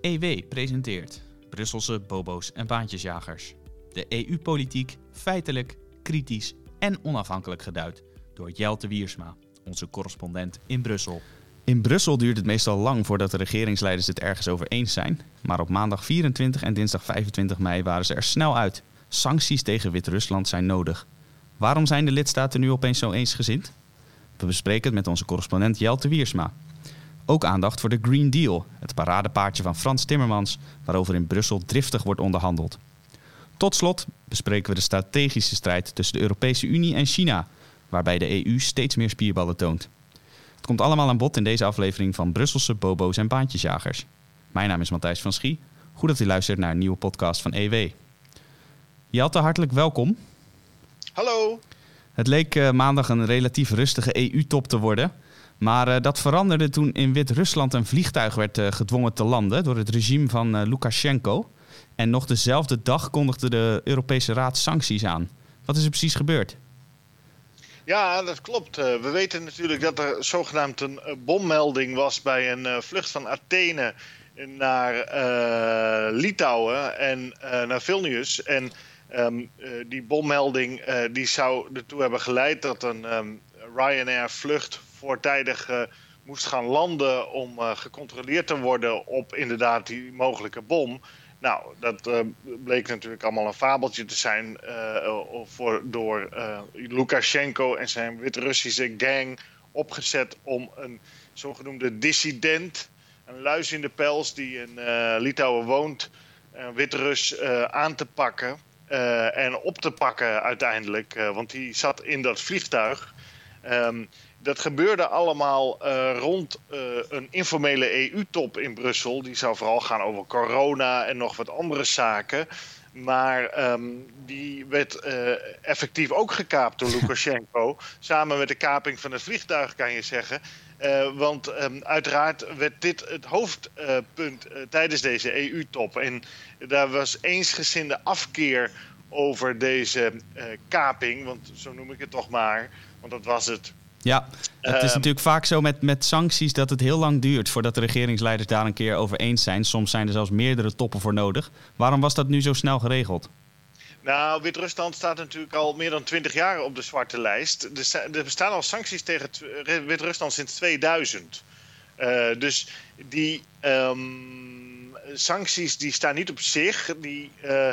EW presenteert Brusselse bobo's en baantjesjagers. De EU-politiek feitelijk, kritisch en onafhankelijk geduid door Jelte Wiersma, onze correspondent in Brussel. In Brussel duurt het meestal lang voordat de regeringsleiders het ergens over eens zijn. Maar op maandag 24 en dinsdag 25 mei waren ze er snel uit. Sancties tegen Wit-Rusland zijn nodig. Waarom zijn de lidstaten nu opeens zo eensgezind? We bespreken het met onze correspondent Jelte Wiersma. Ook aandacht voor de Green Deal, het paradepaardje van Frans Timmermans, waarover in Brussel driftig wordt onderhandeld. Tot slot bespreken we de strategische strijd tussen de Europese Unie en China, waarbij de EU steeds meer spierballen toont. Het komt allemaal aan bod in deze aflevering van Brusselse bobo's en baantjesjagers. Mijn naam is Matthijs van Schie. Goed dat u luistert naar een nieuwe podcast van EW. Jelte, hartelijk welkom. Hallo. Het leek uh, maandag een relatief rustige EU-top te worden. Maar uh, dat veranderde toen in Wit-Rusland een vliegtuig werd uh, gedwongen te landen door het regime van Lukashenko. En nog dezelfde dag kondigde de Europese Raad sancties aan. Wat is er precies gebeurd? Ja, dat klopt. we weten natuurlijk dat er zogenaamd een bommelding was bij een vlucht van Athene naar Litouwen en naar Vilnius. En uh, die bommelding uh, die zou ertoe hebben geleid dat een um, Ryanair-vlucht voortijdig uh, moest gaan landen om gecontroleerd te worden op inderdaad die mogelijke bom. Nou, dat bleek natuurlijk allemaal een fabeltje te zijn voor, door Lukashenko en zijn Wit-Russische gang opgezet om een zogenoemde dissident, een luis in de pels die in Litouwen woont, een Wit-Rus aan te pakken. En op te pakken uiteindelijk. Want die zat in dat vliegtuig. Um, dat gebeurde allemaal uh, rond een informele EU-top in Brussel. Die zou vooral gaan over corona en nog wat andere zaken. Maar um, die werd effectief ook gekaapt door Lukashenko. samen met de kaping van het vliegtuig, kan je zeggen. Uh, want um, uiteraard werd dit het hoofdpunt uh, tijdens deze EU-top. En daar was eensgezinde afkeer over deze kaping, want zo noem ik het toch maar, want dat was het. Ja, het is ehm, natuurlijk vaak zo met, met sancties dat het heel lang duurt voordat de regeringsleiders daar een keer over eens zijn. Soms zijn er zelfs meerdere toppen voor nodig. Waarom was dat nu zo snel geregeld? Nou, Wit-Rusland staat natuurlijk al meer dan twintig jaar op de zwarte lijst. Er bestaan al sancties tegen Wit-Rusland sinds 2000. Uh, dus die um, sancties die staan niet op zich. Die uh,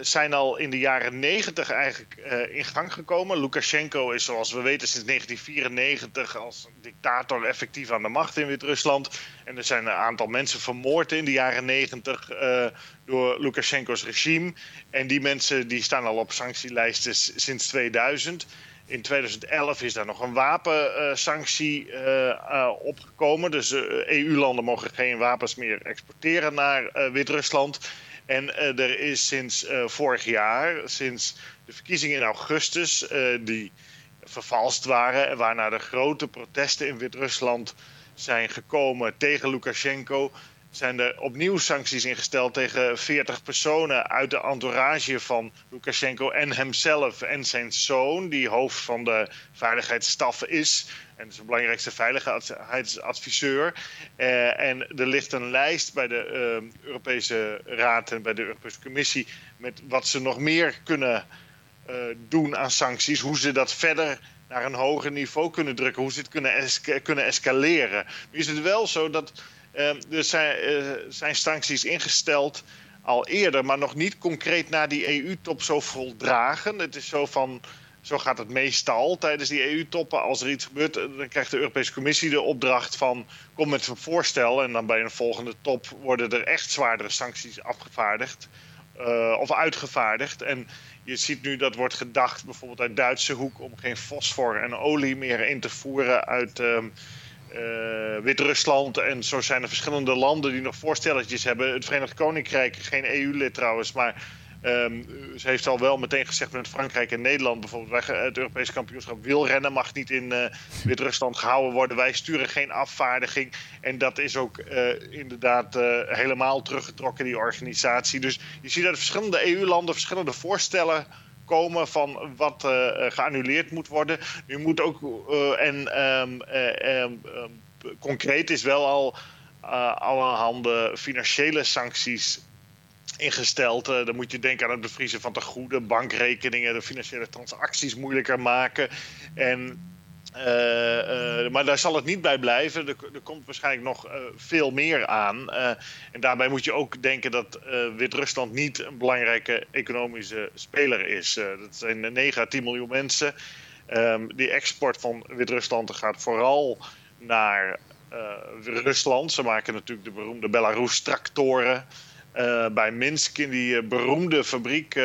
zijn al in de jaren 90 eigenlijk uh, in gang gekomen. Lukashenko is, zoals we weten, sinds 1994 als dictator effectief aan de macht in Wit-Rusland. En er zijn een aantal mensen vermoord in de jaren 90 uh, door Lukashenko's regime. En die mensen die staan al op sanctielijsten sinds 2000. In 2011 is daar nog een wapensanctie opgekomen. Dus EU-landen mogen geen wapens meer exporteren naar Wit-Rusland. En uh, er is sinds uh, vorig jaar, sinds de verkiezingen in augustus, uh, die vervalst waren en waarna de grote protesten in Wit-Rusland zijn gekomen tegen Lukashenko, zijn er opnieuw sancties ingesteld tegen 40 personen uit de entourage van Lukashenko en hemzelf en zijn zoon, die hoofd van de veiligheidsstaf is en zijn belangrijkste veiligheidsadviseur. Uh, en er ligt een lijst bij de uh, Europese Raad en bij de Europese Commissie met wat ze nog meer kunnen uh, doen aan sancties, hoe ze dat verder naar een hoger niveau kunnen drukken, hoe ze het kunnen, kunnen escaleren. Is het wel zo dat er zijn, zijn sancties ingesteld al eerder, maar nog niet concreet naar die EU-top zo voldragen. Het is zo van zo gaat het meestal tijdens die EU-toppen. Als er iets gebeurt, eh, dan krijgt de Europese Commissie de opdracht van... kom met een voorstel en dan bij een volgende top... worden er echt zwaardere sancties afgevaardigd uh, of uitgevaardigd. En je ziet nu dat wordt gedacht, bijvoorbeeld uit Duitse hoek... om geen fosfor en olie meer in te voeren uit... Uh, uh, Wit-Rusland en zo zijn er verschillende landen die nog voorstelletjes hebben. Het Verenigd Koninkrijk, geen EU-lid trouwens, maar Um, ze heeft al wel meteen gezegd met Frankrijk en Nederland bijvoorbeeld. het Europese kampioenschap wielrennen mag niet in uh, Wit-Rusland gehouden worden. Wij sturen geen afvaardiging. En dat is ook uh, inderdaad helemaal teruggetrokken, die organisatie. Dus je ziet uit verschillende EU-landen verschillende voorstellen komen van wat geannuleerd moet worden. Nu moet ook, en um, um, concreet is wel al allerhande financiële sancties ingesteld. dan moet je denken aan het bevriezen van tegoeden, bankrekeningen, de financiële transacties moeilijker maken. En uh, uh, maar daar zal het niet bij blijven. Er, komt waarschijnlijk nog uh, veel meer aan. en daarbij moet je ook denken dat Wit-Rusland niet een belangrijke economische speler is. dat zijn 9 à 10 miljoen mensen. Um, die export van Wit-Rusland gaat vooral naar Rusland. Ze maken natuurlijk de beroemde Belarus-tractoren. bij Minsk in die beroemde fabriek,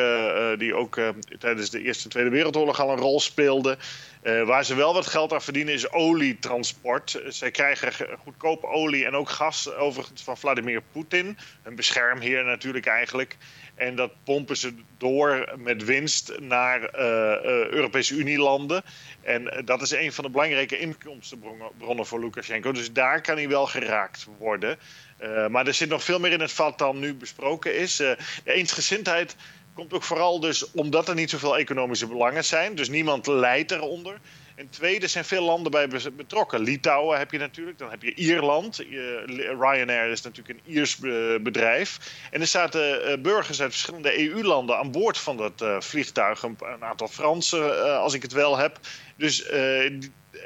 die ook tijdens de Eerste en Tweede Wereldoorlog al een rol speelde. Uh, waar ze wel wat geld aan verdienen is olietransport. Zij krijgen goedkope olie en ook gas overigens van Vladimir Poetin. Een beschermheer natuurlijk eigenlijk. En dat pompen ze door met winst naar uh, Europese Unielanden. En dat is een van de belangrijke inkomstenbronnen voor Lukashenko. Dus daar kan hij wel geraakt worden. maar er zit nog veel meer in het vat dan nu besproken is. de eensgezindheid Komt ook vooral dus omdat er niet zoveel economische belangen zijn. Dus niemand leidt eronder. En tweede zijn veel landen bij betrokken. Litouwen heb je natuurlijk, dan heb je Ierland. Ryanair is natuurlijk een Iers bedrijf. En er zaten eh, burgers uit verschillende EU-landen aan boord van dat uh, vliegtuig. Een, aantal Fransen, als ik het wel heb. Dus,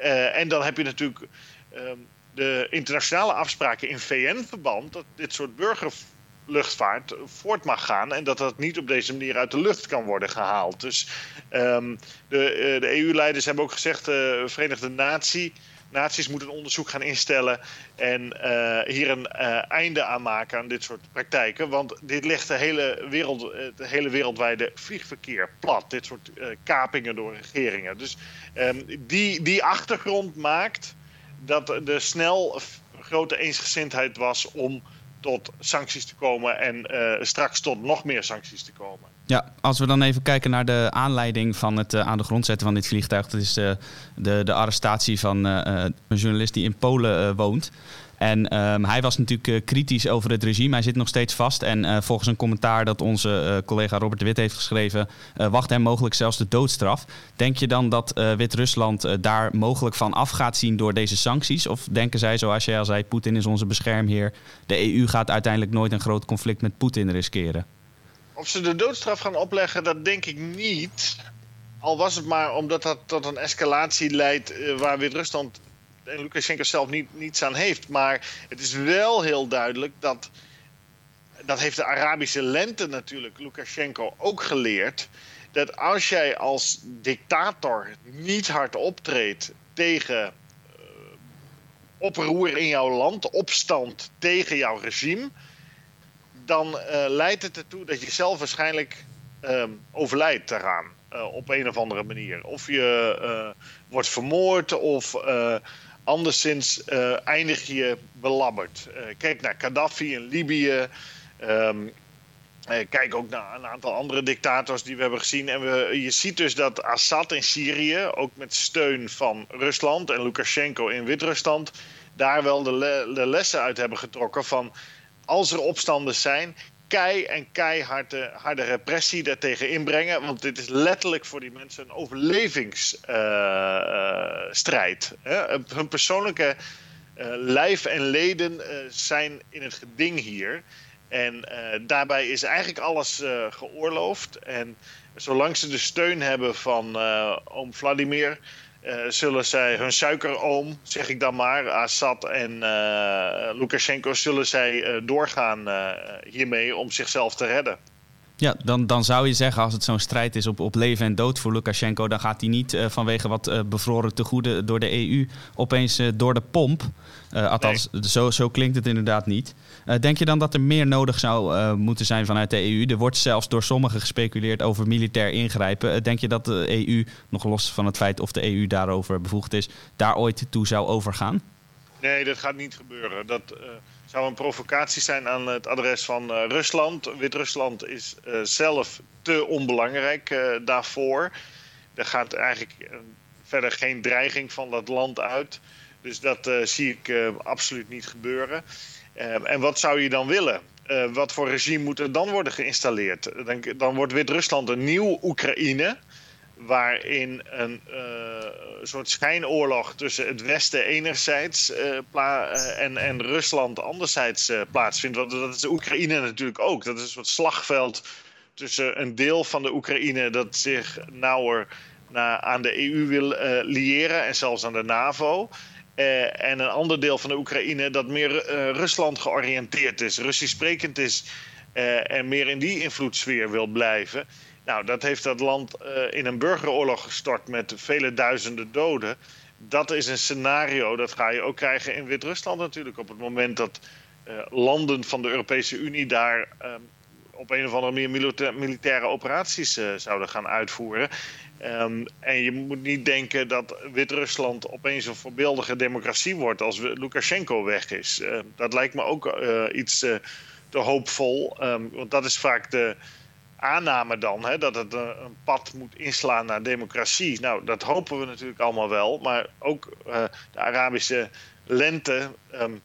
en dan heb je natuurlijk ehm, de internationale afspraken in VN-verband. dat dit soort burger luchtvaart voort mag gaan. En dat dat niet op deze manier uit de lucht kan worden gehaald. Dus um, de, eh, de EU-leiders hebben ook gezegd: de uh, Verenigde Natie. Naties moeten een onderzoek gaan instellen en uh, hier een einde aan maken aan dit soort praktijken. Want dit legt de hele, wereld, de hele wereldwijde vliegverkeer plat. Dit soort kapingen door regeringen. Dus um, die, die achtergrond maakt dat er snel grote eensgezindheid was om tot sancties te komen en uh, straks tot nog meer sancties te komen. Ja, als we dan even kijken naar de aanleiding van het uh, aan de grond zetten van dit vliegtuig. Dat is uh, de, de arrestatie van een journalist die in Polen woont. En um, hij was natuurlijk uh, kritisch over het regime. Hij zit nog steeds vast. En uh, volgens een commentaar dat onze uh, collega Robert Wit heeft geschreven, wacht hem mogelijk zelfs de doodstraf. Denk je dan dat Wit-Rusland daar mogelijk van af gaat zien door deze sancties? Of denken zij, zoals jij al zei, Poetin is onze beschermheer. De EU gaat uiteindelijk nooit een groot conflict met Poetin riskeren? Of ze de doodstraf gaan opleggen, dat denk ik niet. Al was het maar omdat dat tot een escalatie leidt waar Wit-Rusland en Lukashenko zelf niet, niets aan heeft. Maar het is wel heel duidelijk dat. Dat heeft de Arabische lente natuurlijk Lukashenko ook geleerd. Dat als jij als dictator niet hard optreedt tegen uh, oproer in jouw land, opstand tegen jouw regime, dan uh, leidt het ertoe dat je zelf waarschijnlijk uh, overlijdt daaraan. Uh, op een of andere manier. Of je wordt vermoord of Anderszins uh, eindig je belabberd. Uh, kijk naar Gaddafi in Libië. Um, uh, kijk ook naar een aantal andere dictators die we hebben gezien. En we, je ziet dus dat Assad in Syrië, ook met steun van Rusland en Lukashenko in Wit-Rusland, daar wel de, de lessen uit hebben getrokken van als er opstanden zijn, kei en keiharde harde repressie daartegen inbrengen. Want dit is letterlijk voor die mensen een overlevingsstrijd. Uh, uh, hun persoonlijke lijf en leden zijn in het geding hier. En daarbij is eigenlijk alles geoorloofd. En zolang ze de steun hebben van oom Vladimir zullen zij hun suikeroom, zeg ik dan maar, Assad en uh, Lukashenko, zullen zij uh, doorgaan hiermee om zichzelf te redden. Ja, dan, dan zou je zeggen, als het zo'n strijd is op, op leven en dood voor Lukashenko, dan gaat hij niet vanwege wat bevroren tegoeden door de EU opeens door de pomp. althans, zo, zo klinkt het inderdaad niet. Uh, denk je dan dat er meer nodig zou uh, moeten zijn vanuit de EU? Er wordt zelfs door sommigen gespeculeerd over militair ingrijpen. Uh, denk je dat de EU, nog los van het feit of de EU daarover bevoegd is, daar ooit toe zou overgaan? Nee, dat gaat niet gebeuren. Dat zou een provocatie zijn aan het adres van Rusland. Wit-Rusland is zelf te onbelangrijk daarvoor. Er gaat eigenlijk verder geen dreiging van dat land uit. Dus dat zie ik absoluut niet gebeuren. En wat zou je dan willen? Wat voor regime moet er dan worden geïnstalleerd? Dan, dan wordt Wit-Rusland een nieuw Oekraïne. Waarin een soort schijnoorlog tussen het Westen enerzijds en, en Rusland anderzijds plaatsvindt. Want dat is Oekraïne natuurlijk ook. Dat is een soort slagveld tussen een deel van de Oekraïne dat zich nauwer naar, aan de EU wil liëren en zelfs aan de NAVO. En een ander deel van de Oekraïne dat meer Rusland georiënteerd is, Russisch sprekend is en meer in die invloedssfeer wil blijven. Nou, dat heeft dat land in een burgeroorlog gestort met vele duizenden doden. Dat is een scenario, dat ga je ook krijgen in Wit-Rusland natuurlijk. Op het moment dat landen van de Europese Unie daar ehm, op een of andere manier militaire operaties uh, zouden gaan uitvoeren. Um, en je moet niet denken dat Wit-Rusland opeens een voorbeeldige democratie wordt als Lukashenko weg is. Uh, dat lijkt me ook iets te hoopvol. Want dat is vaak de aanname dan, hè, dat het een pad moet inslaan naar democratie. Nou, dat hopen we natuurlijk allemaal wel. Maar ook de Arabische lente. Um,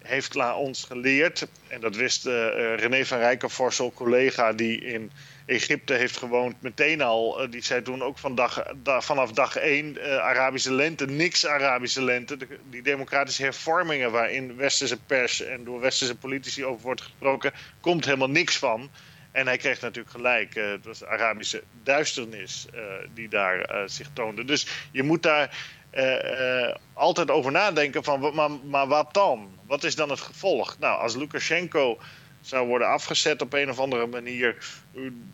heeft ons geleerd, en dat wist uh, René van Rijkenvorsel, collega die in Egypte heeft gewoond, meteen al. Die zei toen ook van dag, da, vanaf dag één Arabische lente, niks Arabische lente. Die democratische hervormingen waarin westerse pers en door westerse politici over wordt gesproken, komt helemaal niks van. En hij kreeg natuurlijk gelijk. het was Arabische duisternis die daar zich toonde. Dus je moet daar uh, uh, altijd over nadenken van, maar, maar wat dan? Wat is dan het gevolg? Nou, als Lukashenko zou worden afgezet op een of andere manier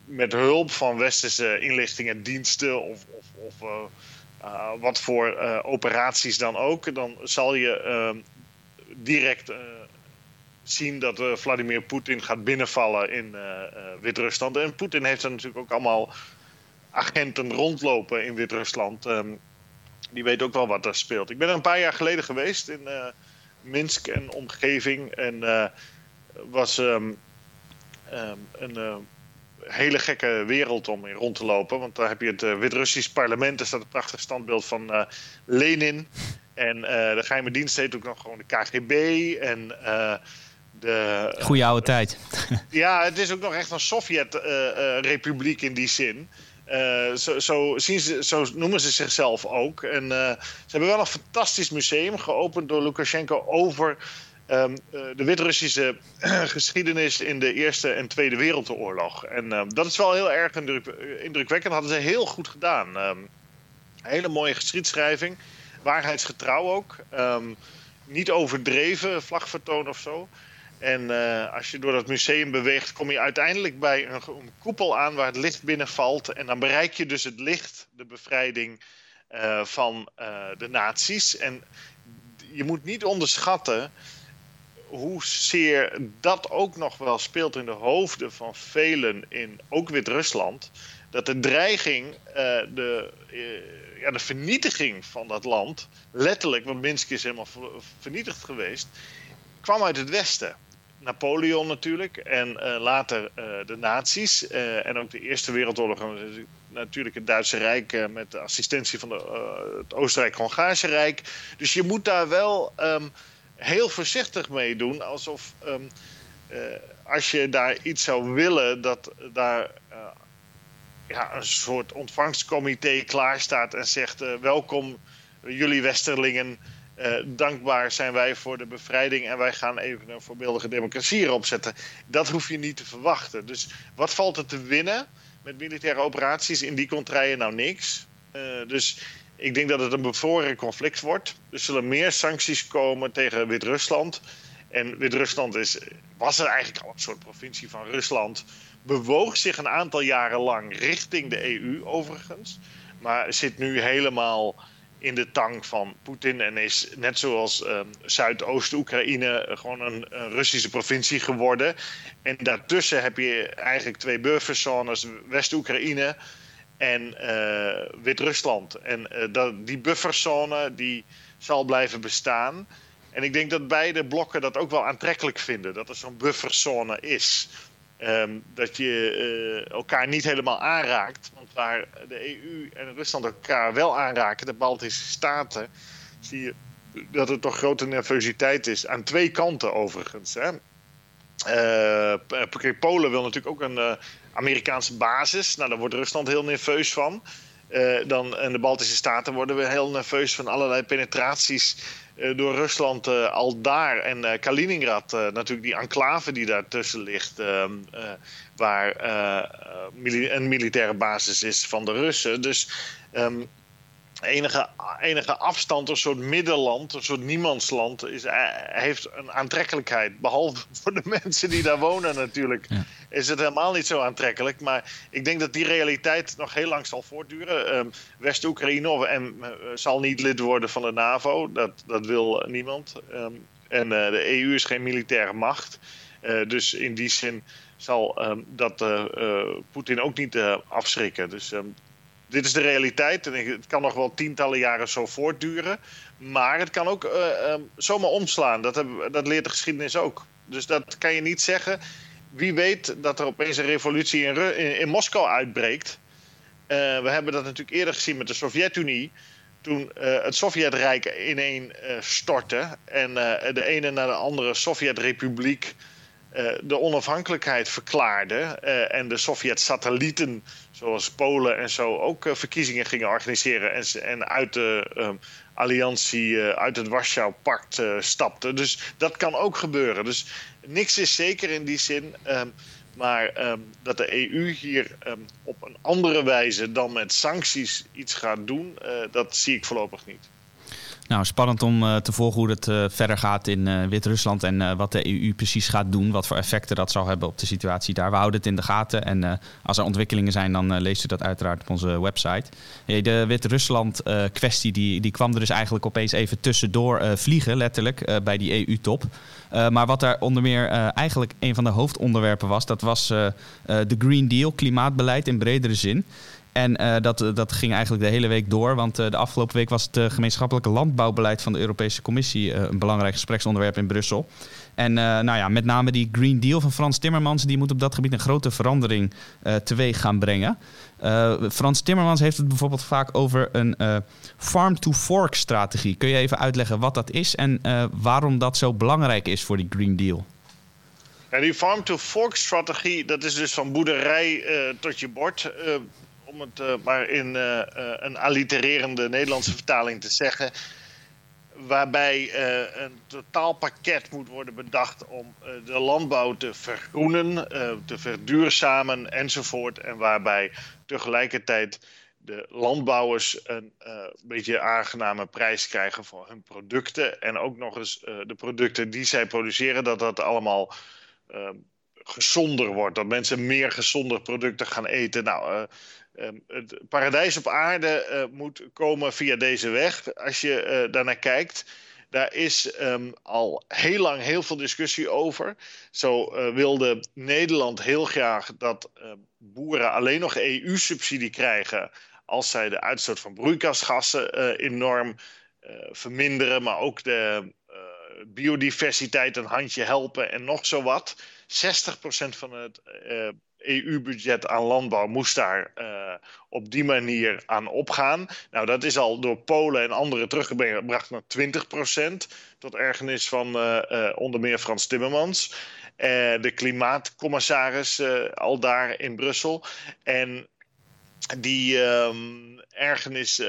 met hulp van westerse inlichtingendiensten of, of, of uh, wat voor operaties dan ook, dan zal je direct zien dat Vladimir Poetin gaat binnenvallen in Wit-Rusland. En Poetin heeft er natuurlijk ook allemaal agenten rondlopen in Wit-Rusland. Um, die weet ook wel wat er speelt. Ik ben er een paar jaar geleden geweest in Minsk en omgeving. En was um, um, een hele gekke wereld om in rond te lopen. Want daar heb je het Wit-Russisch parlement. Er staat een prachtig standbeeld van Lenin. En de geheime dienst heet ook nog gewoon de KGB. En de... Goeie oude tijd. ja, het is ook nog echt een Sovjet-republiek in die zin. Uh, zo, zo, zien ze, zo, noemen ze zichzelf ook. En uh, ze hebben wel een fantastisch museum geopend door Lukashenko over um, uh, de Wit-Russische geschiedenis in de Eerste en Tweede Wereldoorlog. En dat is wel heel erg indruk, indrukwekkend. Dat hadden ze heel goed gedaan. Um, hele mooie geschiedschrijving, waarheidsgetrouw ook. Um, niet overdreven, vlagvertoon of zo. En uh, als je door dat museum beweegt, kom je uiteindelijk bij een, koepel aan waar het licht binnenvalt. En dan bereik je dus het licht, de bevrijding uh, van uh, de nazi's. En je moet niet onderschatten hoezeer dat ook nog wel speelt in de hoofden van velen in ook Wit-Rusland. Dat de dreiging, de, ja, de vernietiging van dat land, letterlijk, want Minsk is helemaal vernietigd geweest, kwam uit het Westen. Napoleon natuurlijk en uh, later uh, de nazi's uh, en ook de Eerste Wereldoorlog. Natuurlijk het Duitse Rijk met de assistentie van de, het Oostenrijk-Hongaarse Rijk. Dus je moet daar wel um, heel voorzichtig mee doen. Alsof um, als je daar iets zou willen, dat daar ja, een soort ontvangstcomité klaar staat en zegt: welkom jullie Westerlingen. Uh, dankbaar zijn wij voor de bevrijding en wij gaan even een voorbeeldige democratie erop zetten. Dat hoef je niet te verwachten. Dus wat valt er te winnen met militaire operaties in die contraien? Nou, niks. Uh, dus ik denk dat het een bevroren conflict wordt. Er zullen meer sancties komen tegen Wit-Rusland. En Wit-Rusland was er eigenlijk al een soort provincie van Rusland. Bewoog zich een aantal jaren lang richting de EU, overigens. Maar zit nu helemaal in de tang van Poetin en is net zoals um, Zuidoost-Oekraïne gewoon een, Russische provincie geworden. En daartussen heb je eigenlijk twee bufferzones, West-Oekraïne en uh, Wit-Rusland. En uh, dat, die bufferzone die zal blijven bestaan. En ik denk dat beide blokken dat ook wel aantrekkelijk vinden, dat er zo'n bufferzone is. Um, dat je uh, elkaar niet helemaal aanraakt. Want waar de EU en Rusland elkaar wel aanraken, de Baltische Staten, zie je dat er toch grote nervositeit is. Aan twee kanten overigens. Hè. Uh, Polen wil natuurlijk ook een uh, Amerikaanse basis. Nou, daar wordt Rusland heel nerveus van. dan, en de Baltische Staten worden we heel nerveus van allerlei penetraties door Rusland al daar. En Kaliningrad, natuurlijk die enclave die daartussen ligt, ehm, waar een militaire basis is van de Russen. Dus ehm, enige, enige afstand, een soort middenland, een soort niemandsland, is, eh, heeft een aantrekkelijkheid. Behalve voor de mensen die daar wonen natuurlijk. Is het helemaal niet zo aantrekkelijk. Maar ik denk dat die realiteit nog heel lang zal voortduren. Um, West-Oekraïne en, uh, zal niet lid worden van de NAVO. Dat, dat wil niemand. Ehm, en uh, de EU is geen militaire macht. dus in die zin zal um, dat Poetin ook niet afschrikken. Dus dit is de realiteit. En het kan nog wel tientallen jaren zo voortduren. Maar het kan ook uh, zomaar omslaan. Dat, dat leert de geschiedenis ook. Dus dat kan je niet zeggen. Wie weet dat er opeens een revolutie in, in, Moskou uitbreekt. Uh, we hebben dat natuurlijk eerder gezien met de Sovjet-Unie. Toen uh, het Sovjetrijk ineen stortte. En de ene naar de andere Sovjetrepubliek uh, de onafhankelijkheid verklaarde. en de Sovjet-satellieten zoals Polen en zo ook eh, verkiezingen gingen organiseren en, en uit de um, alliantie, uit het Warschau-pact stapten. Dus dat kan ook gebeuren. Dus niks is zeker in die zin. Um, maar um, dat de EU hier op een andere wijze dan met sancties iets gaat doen, dat zie ik voorlopig niet. Nou, spannend om uh, te volgen hoe het uh, verder gaat in uh, Wit-Rusland en wat de EU precies gaat doen. Wat voor effecten dat zal hebben op de situatie daar. We houden het in de gaten en als er ontwikkelingen zijn, dan leest u dat uiteraard op onze website. De Wit-Rusland-kwestie die, die kwam er dus eigenlijk opeens even tussendoor vliegen, letterlijk, bij die EU-top. maar wat daar onder meer eigenlijk een van de hoofdonderwerpen was, dat was de Green Deal, klimaatbeleid in bredere zin. En uh, dat, dat ging eigenlijk de hele week door. Want uh, de afgelopen week was het gemeenschappelijke landbouwbeleid van de Europese Commissie een belangrijk gespreksonderwerp in Brussel. En nou ja, met name die Green Deal van Frans Timmermans, die moet op dat gebied een grote verandering teweeg gaan brengen. Frans Timmermans heeft het bijvoorbeeld vaak over een farm-to-fork strategie. Kun je even uitleggen wat dat is en waarom dat zo belangrijk is voor die Green Deal? Ja, die farm-to-fork strategie, dat is dus van boerderij tot je bord om het uh, maar in uh, een allitererende Nederlandse vertaling te zeggen. Waarbij een totaalpakket moet worden bedacht om de landbouw te vergroenen, te verduurzamen enzovoort. En waarbij tegelijkertijd de landbouwers een beetje aangename prijs krijgen voor hun producten. En ook nog eens de producten die zij produceren, dat dat allemaal gezonder wordt. Dat mensen meer gezonde producten gaan eten. Nou, Ehm, het paradijs op aarde eh, moet komen via deze weg. Als je uh, daarnaar kijkt, daar is um, al heel lang heel veel discussie over. Zo uh, wilde Nederland heel graag dat boeren alleen nog EU-subsidie krijgen als zij de uitstoot van broeikasgassen enorm verminderen, maar ook de biodiversiteit een handje helpen en nog zo wat. 60% van het EU-budget aan landbouw moest daar uh, op die manier aan opgaan. Nou, dat is al door Polen en anderen teruggebracht naar 20%. Tot ergernis van uh, uh, onder meer Frans Timmermans. de klimaatcommissaris al daar in Brussel. En die um, ergernis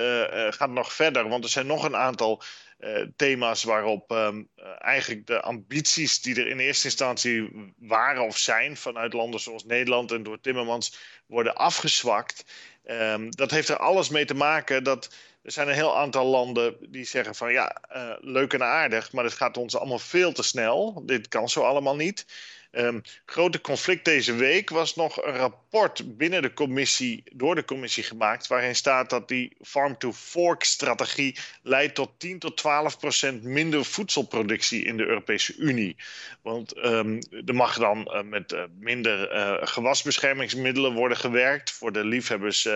gaat nog verder, want er zijn nog een aantal uh, thema's waarop um, eigenlijk de ambities die er in eerste instantie waren of zijn vanuit landen zoals Nederland en door Timmermans worden afgezwakt. Um, dat heeft er alles mee te maken dat er zijn een heel aantal landen die zeggen van ja, uh, leuk en aardig, maar het gaat ons allemaal veel te snel. Dit kan zo allemaal niet. Um, grote conflict deze week was nog een rapport binnen de commissie, door de commissie gemaakt, waarin staat dat die farm-to-fork-strategie leidt tot 10 tot 12 procent minder voedselproductie in de Europese Unie. Want um, er mag dan uh, met uh, minder gewasbeschermingsmiddelen worden gewerkt. Voor de liefhebbers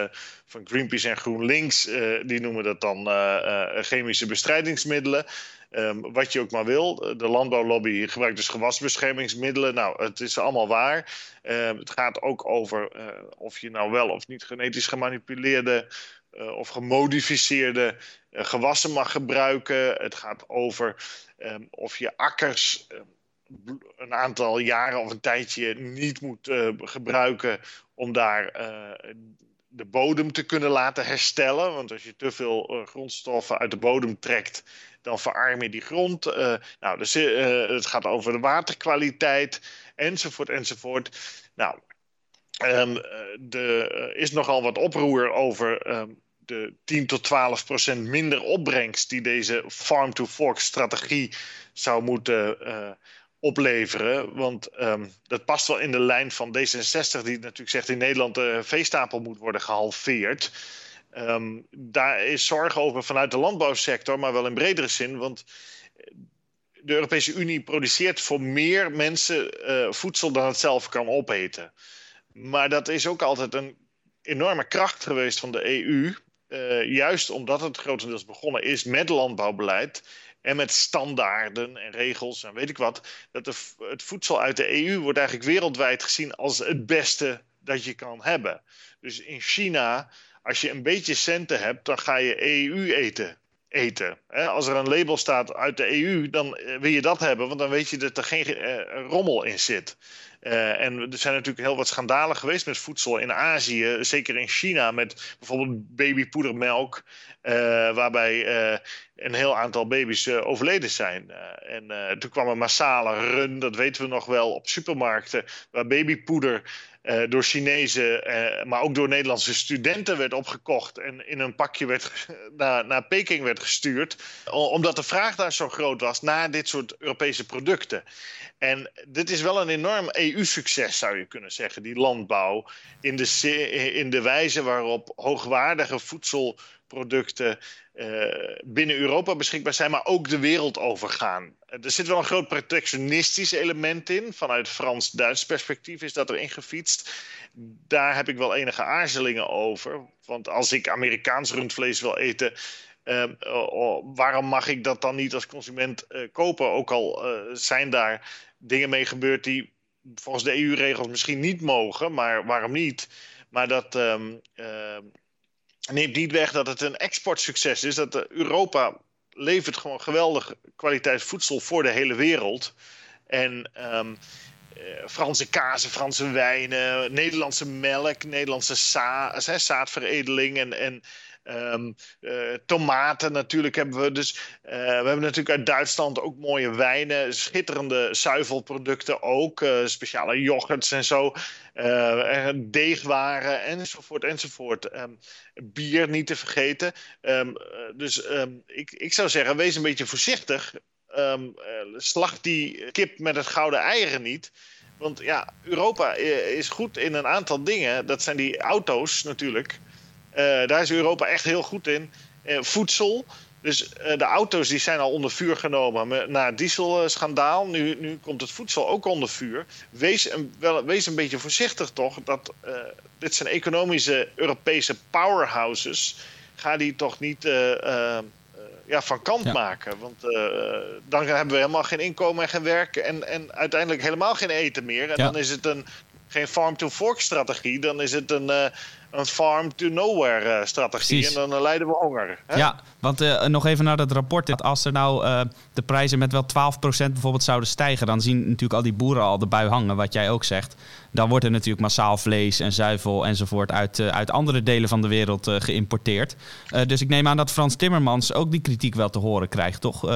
van Greenpeace en GroenLinks, die noemen dat dan chemische bestrijdingsmiddelen. Um, wat je ook maar wil. De landbouwlobby gebruikt dus gewasbeschermingsmiddelen. Nou, het is allemaal waar. Um, het gaat ook over of je nou wel of niet genetisch gemanipuleerde of gemodificeerde gewassen mag gebruiken. Het gaat over um, of je akkers een aantal jaren of een tijdje niet moet gebruiken om daar de bodem te kunnen laten herstellen. Want als je te veel uh, grondstoffen uit de bodem trekt, dan verarm je die grond. Uh, nou, dus, uh, het gaat over de waterkwaliteit, enzovoort, enzovoort. Nou, er is nogal wat oproer over um, de 10 tot 12 procent minder opbrengst die deze farm-to-fork-strategie zou moeten opleveren. Want um, dat past wel in de lijn van D66, die natuurlijk zegt in Nederland de veestapel moet worden gehalveerd. Um, daar is zorg over vanuit de landbouwsector, maar wel in bredere zin. Want de Europese Unie produceert voor meer mensen uh, voedsel dan het zelf kan opeten. Maar dat is ook altijd een enorme kracht geweest van de EU. Uh, juist omdat het grotendeels begonnen is met landbouwbeleid en met standaarden en regels en weet ik wat. Dat de, het voedsel uit de EU wordt eigenlijk wereldwijd gezien als het beste dat je kan hebben. Dus in China, als je een beetje centen hebt, dan ga je EU eten. Eten. Als er een label staat uit de EU, dan eh, wil je dat hebben, want dan weet je dat er geen uh, rommel in zit. Uh, en er zijn natuurlijk heel wat schandalen geweest met voedsel in Azië, zeker in China, met bijvoorbeeld babypoedermelk, waarbij een heel aantal baby's overleden zijn. en toen kwam een massale run, dat weten we nog wel, op supermarkten, waar babypoeder uh, door Chinezen, uh, maar ook door Nederlandse studenten werd opgekocht en in een pakje werd naar, naar Peking werd gestuurd, omdat de vraag daar zo groot was naar dit soort Europese producten. En dit is wel een enorm EU-succes, zou je kunnen zeggen, die landbouw. In de, in de wijze waarop hoogwaardige voedselproducten uh, binnen Europa beschikbaar zijn, maar ook de wereld overgaan. Er zit wel een groot protectionistisch element in. Vanuit Frans-Duits perspectief is dat erin gefietst. Daar heb ik wel enige aarzelingen over. Want als ik Amerikaans rundvlees wil eten. Uh, oh, waarom mag ik dat dan niet als consument kopen? Ook al zijn daar dingen mee gebeurd die volgens de EU-regels misschien niet mogen, maar waarom niet? Maar dat um, neemt niet weg dat het een exportsucces is. Dat Europa levert gewoon geweldig kwaliteit voedsel voor de hele wereld. En um, Franse kazen, Franse wijnen, Nederlandse melk, Nederlandse za zaadveredeling en, en Um, uh, tomaten natuurlijk hebben we. Dus uh, we hebben natuurlijk uit Duitsland ook mooie wijnen, schitterende zuivelproducten ook, uh, speciale yoghurts en zo, deegwaren enzovoort enzovoort. Um, bier niet te vergeten. Um, dus ik, ik zou zeggen, wees een beetje voorzichtig. slag die kip met het gouden eieren niet. Want ja, Europa is goed in een aantal dingen. Dat zijn die auto's natuurlijk. Uh, daar is Europa echt heel goed in. Uh, voedsel. Dus uh, de auto's die zijn al onder vuur genomen na het dieselschandaal. Nu, nu komt het voedsel ook onder vuur. Wees een, wel, wees een beetje voorzichtig toch. Dat, dit zijn economische Europese powerhouses. Ga die toch niet ja, van kant ja. maken. Want dan hebben we helemaal geen inkomen en geen werk. En, en uiteindelijk helemaal geen eten meer. En ja. dan is het een, geen farm-to-fork strategie. Dan is het een een farm-to-nowhere strategie. Precies. En dan uh, lijden we honger. Hè? Ja, want uh, nog even naar dat rapport. Als er nou uh, de prijzen met wel 12% bijvoorbeeld zouden stijgen... dan zien natuurlijk al die boeren al de bui hangen, wat jij ook zegt. Dan wordt er natuurlijk massaal vlees en zuivel enzovoort... uit, uit andere delen van de wereld geïmporteerd. dus ik neem aan dat Frans Timmermans ook die kritiek wel te horen krijgt, toch?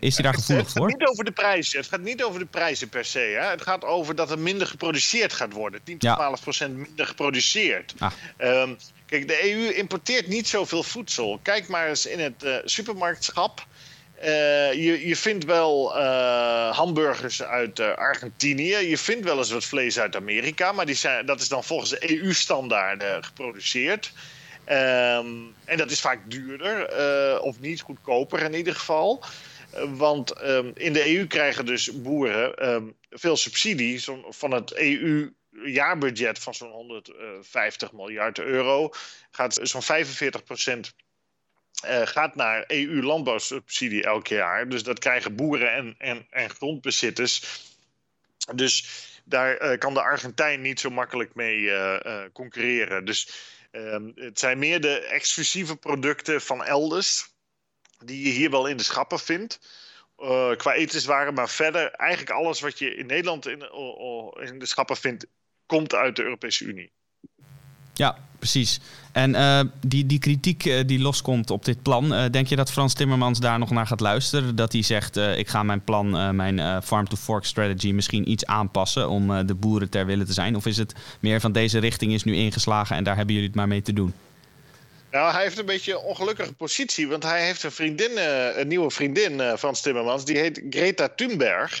is hij daar gevoelig voor? Het gaat niet over de prijzen. Het gaat niet over de prijzen per se. Hè? Het gaat over dat er minder geproduceerd gaat worden. 10 tot ja. 12% minder geproduceerd. Ah. Um, kijk, de EU importeert niet zoveel voedsel. Kijk maar eens in het uh, supermarktschap. Uh, je, je vindt wel uh, hamburgers uit Argentinië. Je vindt wel eens wat vlees uit Amerika. Maar die zijn, dat is dan volgens de EU-standaarden geproduceerd. Um, en dat is vaak duurder. of niet goedkoper in ieder geval. Want um, in de EU krijgen dus boeren veel subsidie van het EU jaarbudget van zo'n 150 miljard euro gaat zo'n 45 procent uh, gaat naar EU-landbouwsubsidie elk jaar. Dus dat krijgen boeren en, en, en grondbezitters. Dus daar uh, kan de Argentijn niet zo makkelijk mee uh, concurreren. Dus ehm, het zijn meer de exclusieve producten van elders. die je hier wel in de schappen vindt. qua etenswaren, maar verder eigenlijk alles wat je in Nederland in, in de schappen vindt, komt uit de Europese Unie. Ja, precies. En uh, die, die kritiek uh, die loskomt op dit plan, uh, denk je dat Frans Timmermans daar nog naar gaat luisteren? Dat hij zegt, ik ga mijn plan, mijn farm-to-fork strategy misschien iets aanpassen om de boeren ter wille te zijn? Of is het meer van deze richting is nu ingeslagen en daar hebben jullie het maar mee te doen? Nou, hij heeft een beetje een ongelukkige positie, want hij heeft een vriendin, een nieuwe vriendin, Frans Timmermans, die heet Greta Thunberg.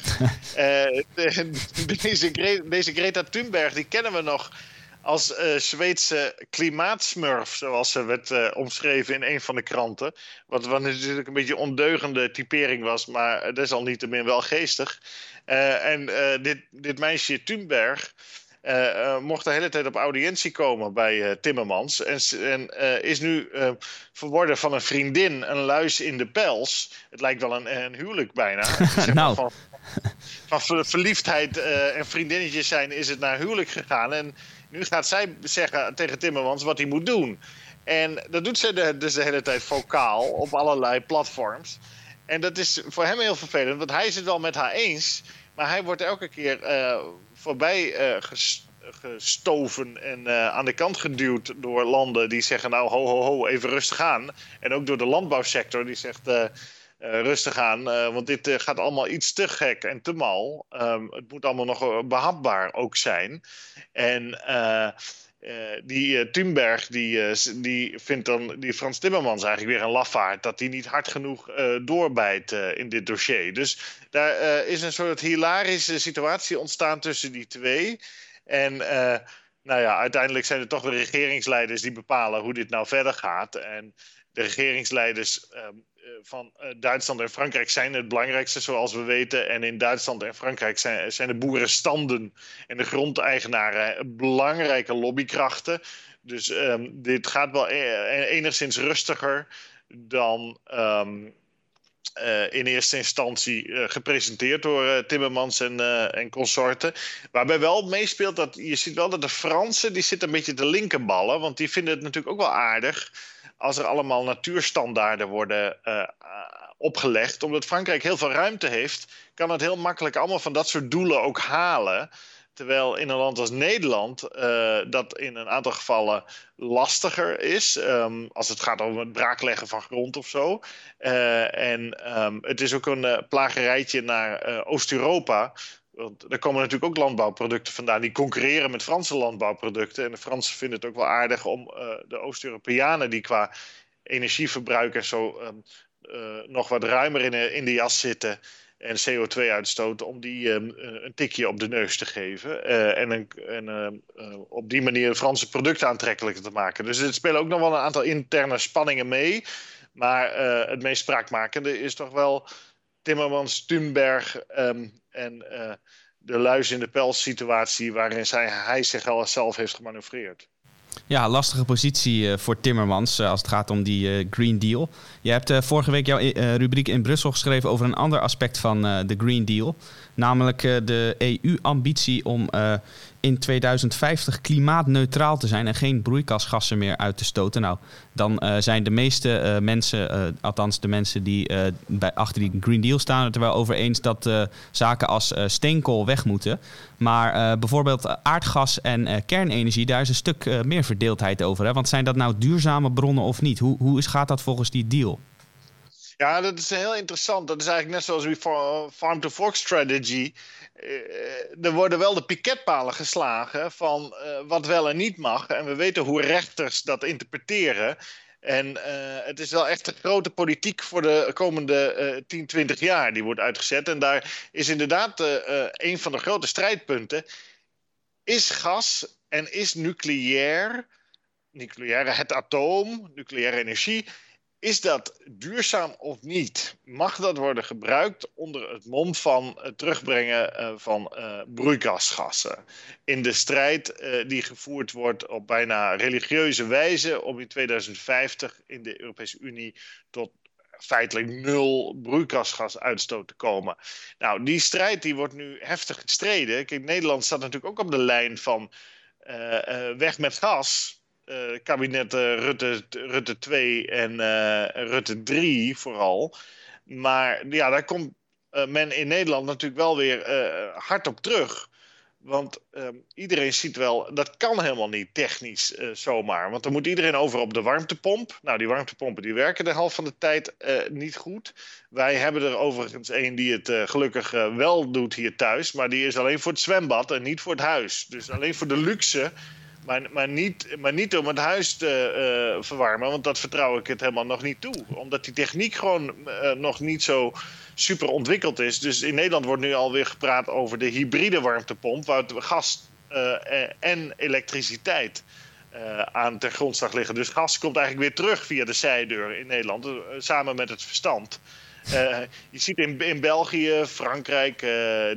deze, deze Greta Thunberg, die kennen we nog als Zweedse klimaatsmurf, zoals ze werd omschreven in een van de kranten. Wat, wat natuurlijk een beetje ondeugende typering was, maar desalniettemin wel geestig. En dit, dit meisje Thunberg mocht de hele tijd op audiëntie komen bij Timmermans. En, en is nu verworden van een vriendin, een luis in de pels. Het lijkt wel een, een huwelijk bijna. zeg nou. van, van verliefdheid en vriendinnetjes zijn is het naar huwelijk gegaan. En nu gaat zij zeggen tegen Timmermans wat hij moet doen. En dat doet ze dus de hele tijd vocaal op allerlei platforms. En dat is voor hem heel vervelend, want hij is het wel met haar eens. Maar hij wordt elke keer uh, voorbij uh, gestoven en uh, aan de kant geduwd door landen die zeggen: Nou, ho, ho, ho, even rustig aan. En ook door de landbouwsector die zegt: uh, rustig aan, uh, want dit uh, gaat allemaal iets te gek en te mal. Um, het moet allemaal nog behapbaar ook zijn. En die Thunberg, die, die vindt dan die Frans Timmermans eigenlijk weer een lafaard... dat hij niet hard genoeg doorbijt in dit dossier. Dus daar is een soort hilarische situatie ontstaan tussen die twee. En nou ja, uiteindelijk zijn het toch de regeringsleiders die bepalen hoe dit nou verder gaat. En de regeringsleiders um, eh, van eh, Duitsland en Frankrijk zijn het belangrijkste, zoals we weten. En in Duitsland en Frankrijk zijn, zijn de boerenstanden en de grondeigenaren belangrijke lobbykrachten. Dus um, dit gaat wel e-, enigszins rustiger dan um, uh, in eerste instantie uh, gepresenteerd door uh, Timmermans en, en consorten. Waarbij wel meespeelt dat je ziet wel dat de Fransen die zitten een beetje te linkerballen, want die vinden het natuurlijk ook wel aardig als er allemaal natuurstandaarden worden opgelegd. Omdat Frankrijk heel veel ruimte heeft, kan het heel makkelijk allemaal van dat soort doelen ook halen. Terwijl in een land als Nederland uh, dat in een aantal gevallen lastiger is. Um, als het gaat om het braakleggen van grond of zo. Uh, en um, het is ook een uh, plagerijtje naar Oost-Europa. Want er komen natuurlijk ook landbouwproducten vandaan die concurreren met Franse landbouwproducten. En de Fransen vinden het ook wel aardig om de Oost-Europeanen die qua energieverbruik en zo uh, nog wat ruimer in in de jas zitten en CO2 uitstoten, om die um, een tikje op de neus te geven. Uh, en en op die manier Franse producten aantrekkelijker te maken. Dus er spelen ook nog wel een aantal interne spanningen mee. Maar het meest spraakmakende is toch wel Timmermans, Thunberg um, en de luis in de pels situatie waarin zij, hij zich al zelf heeft gemanoeuvreerd. Ja, lastige positie uh, voor Timmermans uh, als het gaat om die uh, Green Deal. Je hebt vorige week jouw rubriek in Brussel geschreven over een ander aspect van de Green Deal. Namelijk de EU-ambitie om in 2050 klimaatneutraal te zijn en geen broeikasgassen meer uit te stoten. Nou, dan uh, zijn de meeste mensen, althans de mensen die bij, achter die Green Deal staan, het er wel over eens dat zaken als steenkool weg moeten. Maar bijvoorbeeld aardgas en kernenergie, daar is een stuk meer verdeeldheid over. Hè? Want zijn dat nou duurzame bronnen of niet? Hoe, hoe is, gaat dat volgens die deal? Ja, dat is heel interessant. Dat is eigenlijk net zoals die farm-to-fork strategy. Uh, er worden wel de piketpalen geslagen van uh, wat wel en niet mag. En we weten hoe rechters dat interpreteren. En uh, het is wel echt een grote politiek voor de komende 10, 20 jaar die wordt uitgezet. En daar is inderdaad een van de grote strijdpunten. Is gas en is nucleair, nucleaire, het atoom, nucleaire energie is dat duurzaam of niet? Mag dat worden gebruikt onder het mom van het terugbrengen uh, van uh, broeikasgassen? In de strijd uh, die gevoerd wordt op bijna religieuze wijze om in 2050 in de Europese Unie tot feitelijk nul broeikasgasuitstoot te komen. Nou, die strijd die wordt nu heftig gestreden. Kijk, Nederland staat natuurlijk ook op de lijn van weg met gas uh, Rutte, Rutte 2 en uh, Rutte 3 vooral. Maar ja, daar komt men in Nederland natuurlijk wel weer hard op terug. Want iedereen ziet wel, dat kan helemaal niet technisch zomaar. Want dan moet iedereen over op de warmtepomp. Nou, die warmtepompen die werken de helft van de tijd niet goed. Wij hebben er overigens een die het gelukkig wel doet hier thuis. Maar die is alleen voor het zwembad en niet voor het huis. Dus alleen voor de luxe. Maar, maar, niet, om het huis te verwarmen. Want dat vertrouw ik het helemaal nog niet toe. Omdat die techniek gewoon nog niet zo super ontwikkeld is. Dus in Nederland wordt nu alweer gepraat over de hybride warmtepomp, waar gas uh, en elektriciteit aan ten grondslag liggen. Dus gas komt eigenlijk weer terug via de zijdeur in Nederland, samen met het verstand. je ziet in, in België, Frankrijk,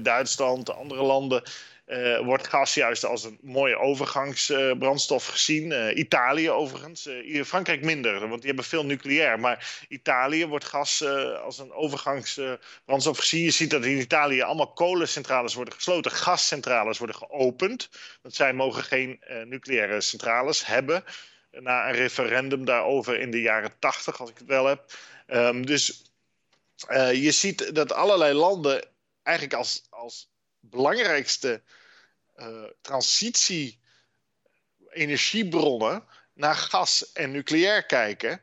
Duitsland, andere landen uh, wordt gas juist als een mooie overgangsbrandstof uh, gezien. Uh, Italië overigens. Frankrijk minder, want die hebben veel nucleair. Maar Italië wordt gas als een overgangsbrandstof gezien. Je ziet dat in Italië allemaal kolencentrales worden gesloten. Gascentrales worden geopend. Want zij mogen geen nucleaire centrales hebben. Na een referendum daarover in de jaren tachtig, als ik het wel heb. Um, dus je ziet dat allerlei landen eigenlijk als, als belangrijkste transitie energiebronnen naar gas en nucleair kijken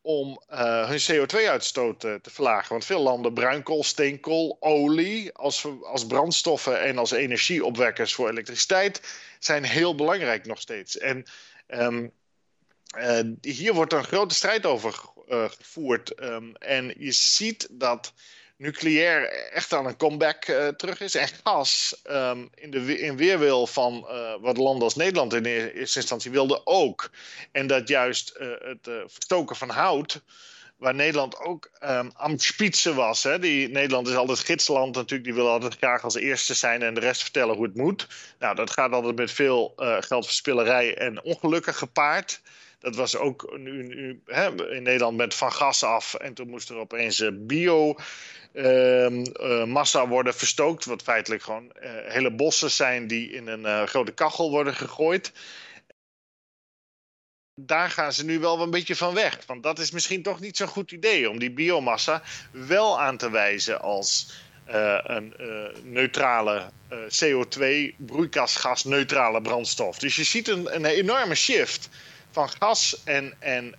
om uh, hun CO2-uitstoot uh, te verlagen. Want veel landen bruinkool, steenkool, olie als, als brandstoffen en als energieopwekkers voor elektriciteit zijn heel belangrijk nog steeds. En uh, hier wordt een grote strijd over gevoerd. Um, en je ziet dat nucleair echt aan een comeback uh, terug is. En gas um, in, de, in weerwil van uh, wat landen als Nederland in eerste instantie wilden ook. En dat juist uh, het verstoken van hout waar Nederland ook um, am spitsen was. Hè? Die, Nederland is altijd gidsland natuurlijk. Die wil altijd graag als eerste zijn en de rest vertellen hoe het moet. Nou, dat gaat altijd met veel geldverspillerij en ongelukken gepaard. Dat was ook nu, hè, in Nederland met van gas af. En toen moest er opeens uh, bio uh, uh, massa worden verstookt. Wat feitelijk gewoon uh, hele bossen zijn die in een grote kachel worden gegooid. Daar gaan ze nu wel een beetje van weg. Want dat is misschien toch niet zo'n goed idee om die biomassa wel aan te wijzen als een neutrale CO2, broeikasgas neutrale brandstof. Dus je ziet een, een enorme shift van gas en, en,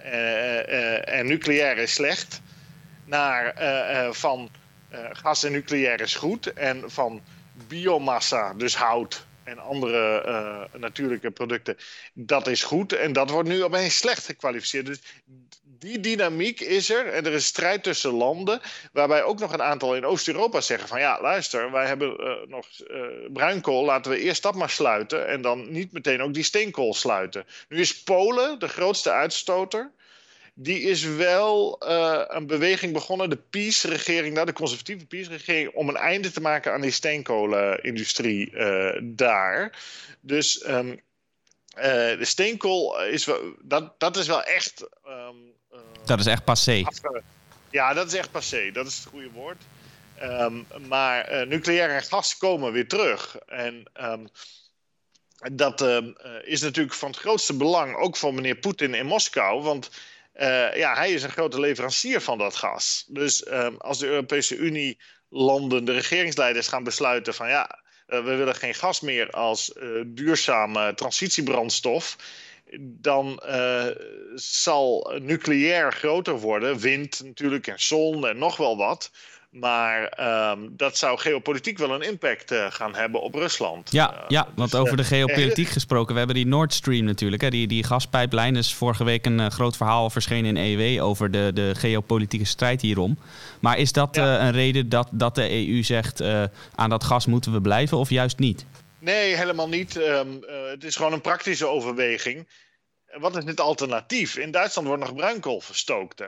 en nucleair is slecht naar van uh, gas en nucleair is goed. En van biomassa, dus hout en andere natuurlijke producten, dat is goed. En dat wordt nu opeens slecht gekwalificeerd. Dus die dynamiek is er. En er is strijd tussen landen. Waarbij ook nog een aantal in Oost-Europa zeggen: van ja, luister, wij hebben uh, nog uh, bruinkool. Laten we eerst dat maar sluiten. En dan niet meteen ook die steenkool sluiten. Nu is Polen de grootste uitstoter die is wel uh, een beweging begonnen, de PiS-regering, nou, de conservatieve PiS-regering, om een einde te maken aan die steenkolenindustrie daar. Dus uh, de steenkool is wel, dat, dat is wel echt. Um, dat is echt passé. Ja, dat is echt passé, dat is het goede woord. Um, maar nucleair en gas komen weer terug. En dat is natuurlijk van het grootste belang, ook voor meneer Poetin in Moskou. Want uh, ja, hij is een grote leverancier van dat gas. Dus als de Europese Unie landen, de regeringsleiders gaan besluiten van ja, we willen geen gas meer als duurzame transitiebrandstof. Dan zal nucleair groter worden. Wind natuurlijk en zon en nog wel wat. Maar um, dat zou geopolitiek wel een impact uh, gaan hebben op Rusland. Ja, uh, ja want dus, over de geopolitiek gesproken. We hebben die Nord Stream natuurlijk. Hè, die, die gaspijplijn is vorige week een groot verhaal verschenen in EW over de, de geopolitieke strijd hierom. Maar is dat ja. een reden dat, dat de EU zegt aan dat gas moeten we blijven of juist niet? Nee, helemaal niet. Um, het is gewoon een praktische overweging. Wat is het alternatief? In Duitsland wordt nog bruinkool verstookt. Hè?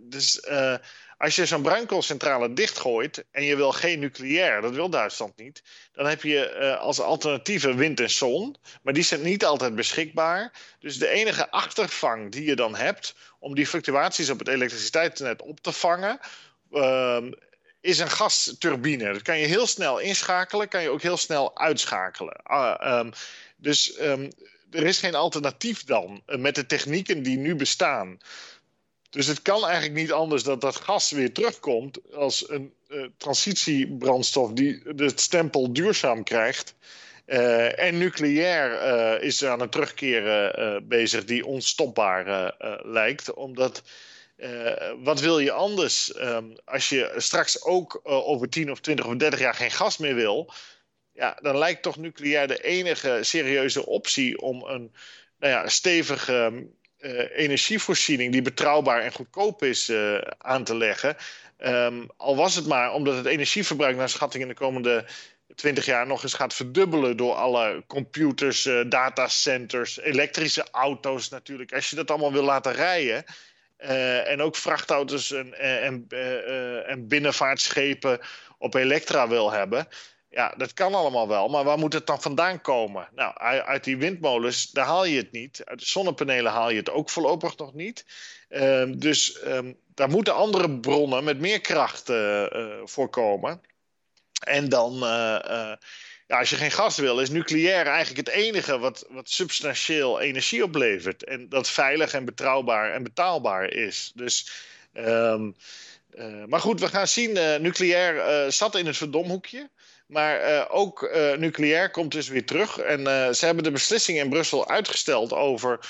dus als je zo'n bruinkoolcentrale dichtgooit en je wil geen nucleair, dat wil Duitsland niet, dan heb je als alternatieve wind en zon, maar die zijn niet altijd beschikbaar. Dus de enige achtervang die je dan hebt om die fluctuaties op het elektriciteitsnet op te vangen, uh, is een gasturbine. Dat kan je heel snel inschakelen, kan je ook heel snel uitschakelen. Uh, um, dus um, er is geen alternatief dan uh, met de technieken die nu bestaan. Dus het kan eigenlijk niet anders dat dat gas weer terugkomt als een transitiebrandstof die de stempel duurzaam krijgt. Uh, en nucleair uh, is aan het terugkeren bezig die onstopbaar lijkt. Omdat, wat wil je anders um, als je straks ook over 10 of 20 of 30 jaar geen gas meer wil? Ja, dan lijkt toch nucleair de enige serieuze optie om een nou ja, stevige energievoorziening die betrouwbaar en goedkoop is aan te leggen. Um, al was het maar omdat het energieverbruik naar schatting in de komende 20 jaar nog eens gaat verdubbelen door alle computers, datacenters, elektrische auto's natuurlijk. Als je dat allemaal wil laten rijden. Uh, en ook vrachtauto's en, eh, en, uh, en binnenvaartschepen op elektra wil hebben. Ja, dat kan allemaal wel, maar waar moet het dan vandaan komen? Nou, uit die windmolens, daar haal je het niet. Uit de zonnepanelen haal je het ook voorlopig nog niet. Ehm, dus um, daar moeten andere bronnen met meer kracht voor komen. En dan, als je geen gas wil, is nucleair eigenlijk het enige wat, wat substantieel energie oplevert. En dat veilig en betrouwbaar en betaalbaar is. Dus, um, uh, maar goed, we gaan zien. nucleair zat in het verdomhoekje. Maar ook nucleair komt dus weer terug. En ze hebben de beslissing in Brussel uitgesteld over eh,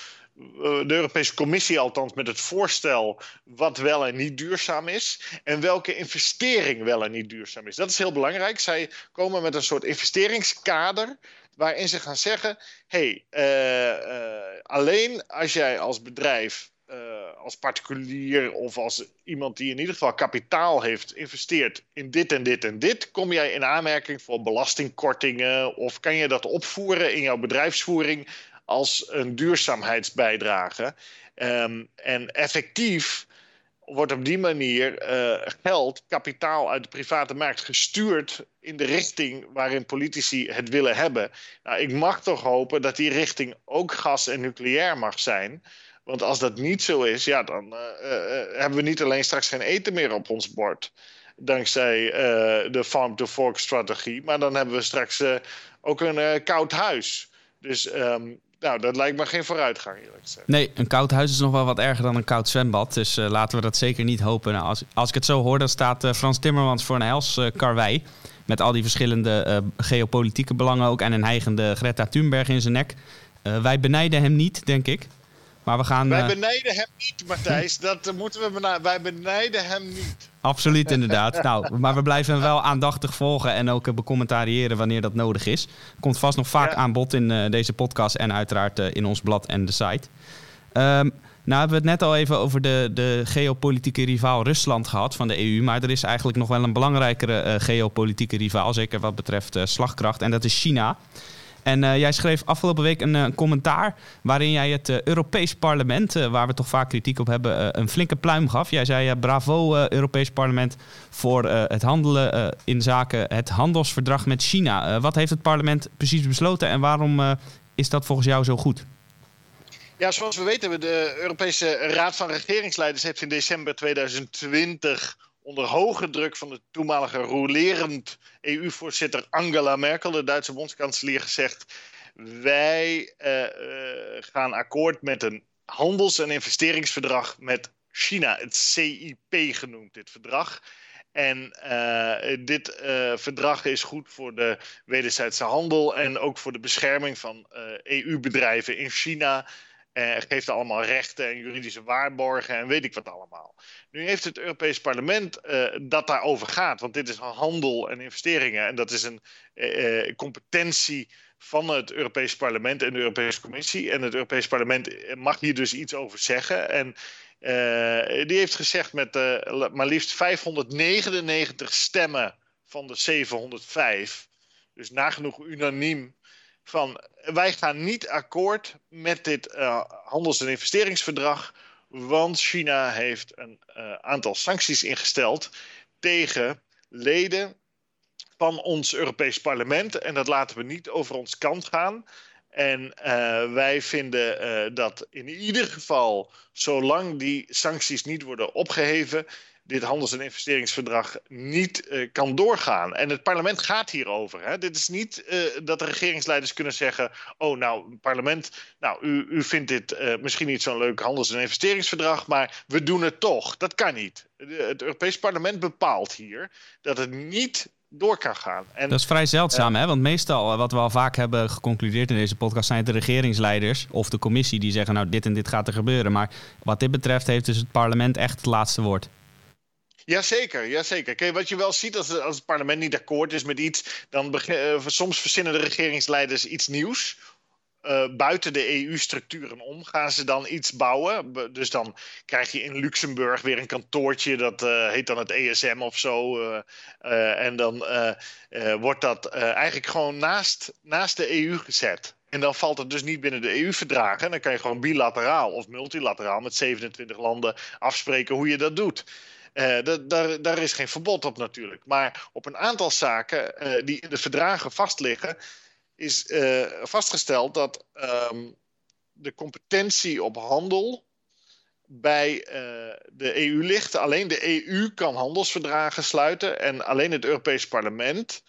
de Europese Commissie althans met het voorstel wat wel en niet duurzaam is en welke investering wel en niet duurzaam is. Dat is heel belangrijk. Zij komen met een soort investeringskader waarin ze gaan zeggen: hey, uh, uh, alleen als jij als bedrijf, als particulier of als iemand die in ieder geval kapitaal heeft, investeert in dit en dit en dit, kom jij in aanmerking voor belastingkortingen of kan je dat opvoeren in jouw bedrijfsvoering als een duurzaamheidsbijdrage. Um, en effectief wordt op die manier uh, geld, kapitaal uit de private markt gestuurd in de richting waarin politici het willen hebben. Nou, ik mag toch hopen dat die richting ook gas en nucleair mag zijn. Want als dat niet zo is, ja, dan uh, uh, hebben we niet alleen straks geen eten meer op ons bord. Dankzij de farm-to-fork-strategie. Maar dan hebben we straks ook een koud huis. Dus um, nou, dat lijkt me geen vooruitgang, eerlijk gezegd. Nee, een koud huis is nog wel wat erger dan een koud zwembad. Dus uh, laten we dat zeker niet hopen. Nou, als, als ik het zo hoor, dan staat uh, Frans Timmermans voor een hels uh, karwei. Met al die verschillende geopolitieke belangen ook. En een heigende Greta Thunberg in zijn nek. wij benijden hem niet, denk ik. Maar we gaan, wij benijden hem niet, Matthijs. Dat moeten we benijden. Wij benijden hem niet. Absoluut, inderdaad. nou, maar we blijven hem wel aandachtig volgen en ook becommentariëren wanneer dat nodig is. Komt vast nog vaak aan bod in uh, deze podcast en uiteraard in ons blad en de site. Um, nou hebben we het net al even over de, de geopolitieke rivaal Rusland gehad van de EU. Maar er is eigenlijk nog wel een belangrijkere uh, geopolitieke rivaal, zeker wat betreft slagkracht. En dat is China. En uh, jij schreef afgelopen week een, een, commentaar waarin jij het uh, Europees Parlement, waar we toch vaak kritiek op hebben, een flinke pluim gaf. Jij zei bravo Europees Parlement voor het handelen in zaken het handelsverdrag met China. wat heeft het parlement precies besloten en waarom is dat volgens jou zo goed? Ja, zoals we weten, de Europese Raad van Regeringsleiders heeft in december 2020 onder hoge druk van de toenmalige rolerend EU-voorzitter Angela Merkel, de Duitse bondskanselier, gezegd: Wij uh, uh, gaan akkoord met een handels- en investeringsverdrag met China, het CIP genoemd, dit verdrag. En uh, dit verdrag is goed voor de wederzijdse handel en ook voor de bescherming van EU-bedrijven in China. Uh, geeft allemaal rechten en juridische waarborgen en weet ik wat allemaal. Nu heeft het Europees Parlement uh, dat daarover gaat, want dit is handel en investeringen en dat is een uh, competentie van het Europees Parlement en de Europese Commissie. En het Europees Parlement mag hier dus iets over zeggen. En die heeft gezegd met maar liefst 599 stemmen van de 705, dus nagenoeg unaniem van wij gaan niet akkoord met dit uh, handels- en investeringsverdrag, want China heeft een uh, aantal sancties ingesteld tegen leden van ons Europees Parlement. En dat laten we niet over ons kant gaan. En uh, wij vinden dat in ieder geval, zolang die sancties niet worden opgeheven, dit handels- en investeringsverdrag niet kan doorgaan. En het parlement gaat hierover. Hè? Dit is niet dat de regeringsleiders kunnen zeggen: Oh, nou, parlement, nou, u, u vindt dit misschien niet zo'n leuk handels- en investeringsverdrag, maar we doen het toch. Dat kan niet. Het Europees Parlement bepaalt hier dat het niet door kan gaan. En, dat is vrij zeldzaam, hè? Want meestal, eh, wat we al vaak hebben geconcludeerd in deze podcast, zijn het de regeringsleiders of de commissie die zeggen, nou, dit en dit gaat er gebeuren. Maar wat dit betreft heeft dus het parlement echt het laatste woord. Jazeker, jazeker. Kijk, wat je wel ziet als, als het parlement niet akkoord is met iets, dan uh, soms verzinnen de regeringsleiders iets nieuws uh, buiten de EU-structuren om gaan ze dan iets bouwen. Dus dan krijg je in Luxemburg weer een kantoortje, dat uh, heet dan het ESM of zo. En dan wordt dat eigenlijk gewoon naast, naast de EU gezet. En dan valt het dus niet binnen de EU-verdragen. En dan kan je gewoon bilateraal of multilateraal met 27 landen afspreken hoe je dat doet. Uh, daar, is geen verbod op natuurlijk. Maar op een aantal zaken uh, die in de verdragen vastliggen, is uh, vastgesteld dat um, de competentie op handel bij de EU ligt. Alleen de EU kan handelsverdragen sluiten en alleen het Europees Parlement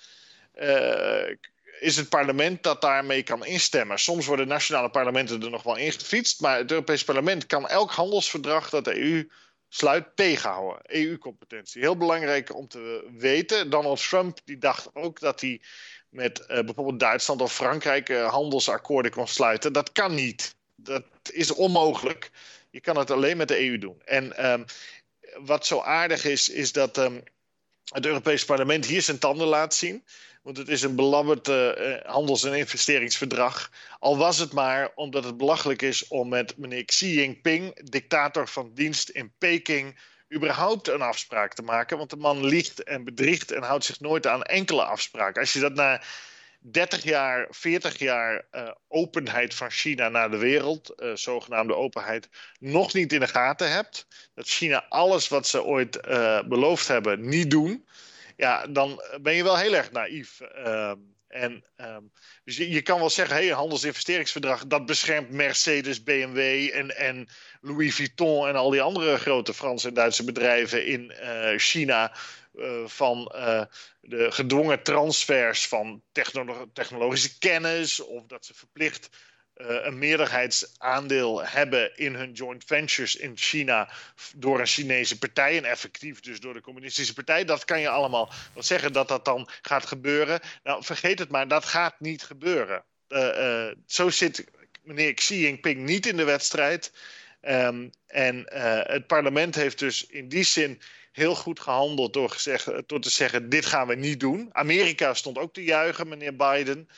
is het parlement dat daarmee kan instemmen. Soms worden nationale parlementen er nog wel ingefietst, maar het Europees Parlement kan elk handelsverdrag dat de EU sluit tegenhouden. EU-competentie. Heel belangrijk om te weten. Donald Trump die dacht ook dat hij met uh, bijvoorbeeld Duitsland of Frankrijk uh, handelsakkoorden kon sluiten. Dat kan niet. Dat is onmogelijk. Je kan het alleen met de EU doen. En um, wat zo aardig is, is dat um, het Europees Parlement hier zijn tanden laat zien. Want het is een belabberd uh, handels- en investeringsverdrag. Al was het maar omdat het belachelijk is om met meneer Xi Jinping, dictator van dienst in Peking, überhaupt een afspraak te maken. Want de man liegt en bedriegt en houdt zich nooit aan enkele afspraken. Als je dat na 30 jaar, 40 jaar uh, openheid van China naar de wereld, zogenaamde openheid, nog niet in de gaten hebt. Dat China alles wat ze ooit beloofd hebben niet doen. Ja, dan ben je wel heel erg naïef. Ehm, en, um, dus je, je, kan wel zeggen, hey, een handelsinvesteringsverdrag, dat beschermt Mercedes, BMW en, en Louis Vuitton en al die andere grote Franse en Duitse bedrijven in uh, China uh, van uh, de gedwongen transfers van technolo technologische kennis of dat ze verplicht een meerderheidsaandeel hebben in hun joint ventures in China door een Chinese partij en effectief dus door de communistische partij. Dat kan je allemaal wel zeggen dat dat dan gaat gebeuren. Nou, vergeet het maar, dat gaat niet gebeuren. Uh, uh, zo zit meneer Xi Jinping niet in de wedstrijd. Um, en het parlement heeft dus in die zin heel goed gehandeld door, gezegd, door te zeggen: dit gaan we niet doen. Amerika stond ook te juichen, meneer Biden,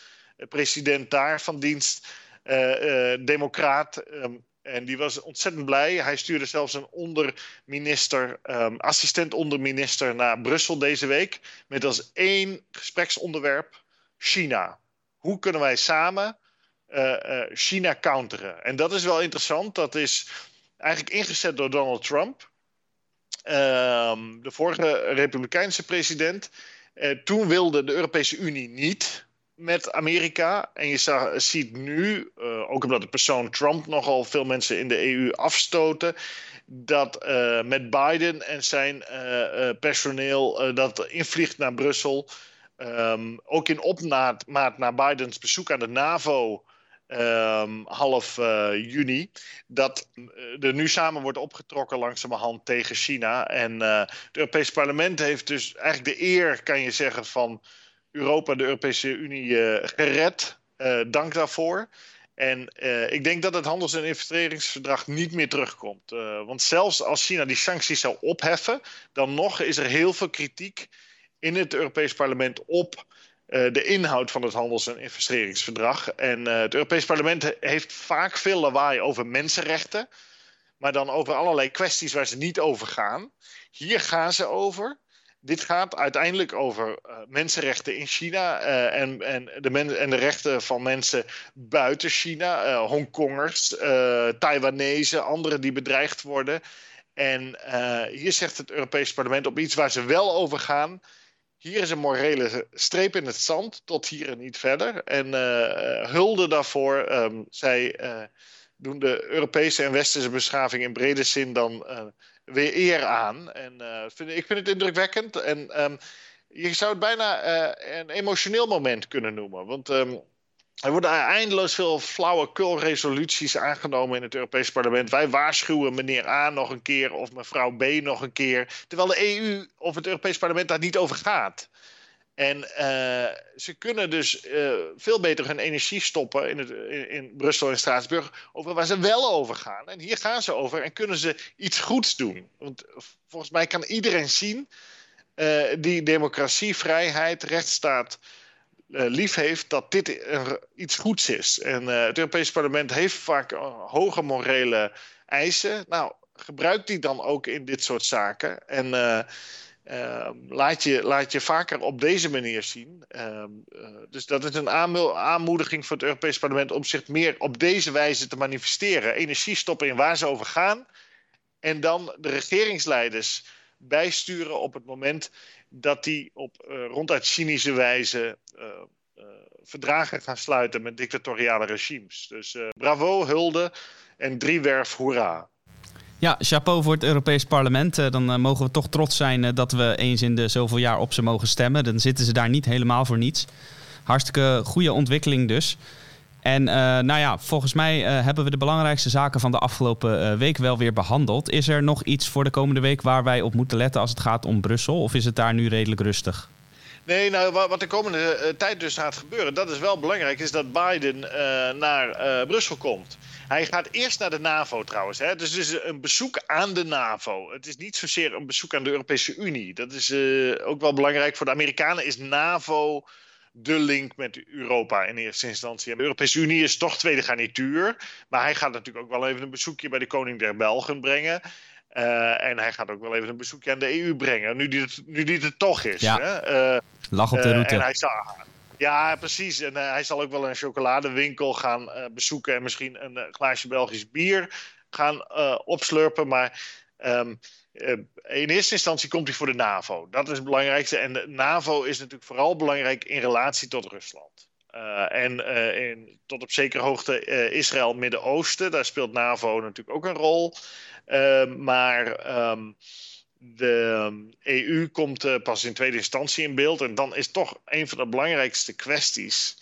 president daar van dienst. Uh, uh, democraat. Um, en die was ontzettend blij. Hij stuurde zelfs een onderminister, um, assistent onderminister naar Brussel deze week. Met als één gespreksonderwerp China. Hoe kunnen wij samen uh, China counteren? En dat is wel interessant. Dat is eigenlijk ingezet door Donald Trump. Um, de vorige Republikeinse president. toen wilde de Europese Unie niet met Amerika. En je ziet nu, uh, ook omdat de persoon Trump nogal veel mensen in de EU afstoten, dat uh, met Biden en zijn uh, personeel dat invliegt naar Brussel. Um, ook in opmaat naar Bidens bezoek aan de NAVO. Um, half juni. Dat er nu samen wordt opgetrokken langzamerhand tegen China. En het Europees Parlement heeft dus eigenlijk de eer, kan je zeggen, van Europa, de Europese Unie, uh, gered. Uh, dank daarvoor. En uh, ik denk dat het handels- en investeringsverdrag niet meer terugkomt. want zelfs als China die sancties zou opheffen, dan nog is er heel veel kritiek in het Europees Parlement op de inhoud van het handels- en investeringsverdrag. En het Europees Parlement heeft vaak veel lawaai over mensenrechten, maar dan over allerlei kwesties waar ze niet over gaan. Hier gaan ze over dit gaat uiteindelijk over uh, mensenrechten in China uh, en, en, de en de rechten van mensen buiten China, uh, Hongkongers, Taiwanese, anderen die bedreigd worden. En hier zegt het Europees Parlement op iets waar ze wel over gaan. Hier is een morele streep in het zand, tot hier en niet verder. En hulde daarvoor. Um, zij doen de Europese en Westerse beschaving in brede zin dan weer eer aan. En vind, ik vind het indrukwekkend. En ehm, je zou het bijna een emotioneel moment kunnen noemen. Want ehm, er worden eindeloos veel flauwekul resoluties aangenomen in het Europees Parlement. Wij waarschuwen meneer A nog een keer of mevrouw B nog een keer. Terwijl de EU of het Europees Parlement daar niet over gaat. En uh, ze kunnen dus uh, veel beter hun energie stoppen in, het, in, in, Brussel en Straatsburg over waar ze wel over gaan. En hier gaan ze over en kunnen ze iets goeds doen. Want volgens mij kan iedereen zien uh, die democratie, vrijheid, rechtsstaat lief heeft, dat dit iets goeds is. En het Europese parlement heeft vaak hoge morele eisen. Nou, gebruik die dan ook in dit soort zaken. En laat, je, laat je vaker op deze manier zien. Ehm, dus dat is een aanmoediging voor het Europese parlement om zich meer op deze wijze te manifesteren. Energie stoppen in waar ze over gaan. En dan de regeringsleiders bijsturen op het moment dat die op uh, ronduit cynische wijze uh, verdragen gaan sluiten met dictatoriale regimes. Dus bravo, hulde en driewerf hoera. Ja, chapeau voor het Europees Parlement. dan mogen we toch trots zijn dat we eens in de zoveel jaar op ze mogen stemmen. Dan zitten ze daar niet helemaal voor niets. Hartstikke goede ontwikkeling dus. En nou ja, volgens mij hebben we de belangrijkste zaken van de afgelopen week wel weer behandeld. Is er nog iets voor de komende week waar wij op moeten letten als het gaat om Brussel? Of is het daar nu redelijk rustig? Nee, nou, wat de komende tijd dus gaat gebeuren, dat is wel belangrijk, is dat Biden naar Brussel komt. Hij gaat eerst naar de NAVO trouwens. Hè? Dus het is een bezoek aan de NAVO. Het is niet zozeer een bezoek aan de Europese Unie. Dat is ook wel belangrijk voor de Amerikanen. Is NAVO de link met Europa in eerste instantie. De Europese Unie is toch tweede garnituur. Maar hij gaat natuurlijk ook wel even een bezoekje bij de koning der Belgen brengen. Uh, en hij gaat ook wel even een bezoekje aan de EU brengen. Nu die het, nu die het toch is. Ja. Hè? Uh, Lach op de route. En hij zal, ja, precies. En hij zal ook wel een chocoladewinkel gaan bezoeken. En misschien een glaasje Belgisch bier gaan opslurpen. Maar um, uh, in eerste instantie komt hij voor de NAVO. Dat is het belangrijkste. En de NAVO is natuurlijk vooral belangrijk in relatie tot Rusland. Uh, en uh, in, tot op zekere hoogte Israël, Midden-Oosten. Daar speelt NAVO natuurlijk ook een rol. maar um, de EU komt pas in tweede instantie in beeld. En dan is toch een van de belangrijkste kwesties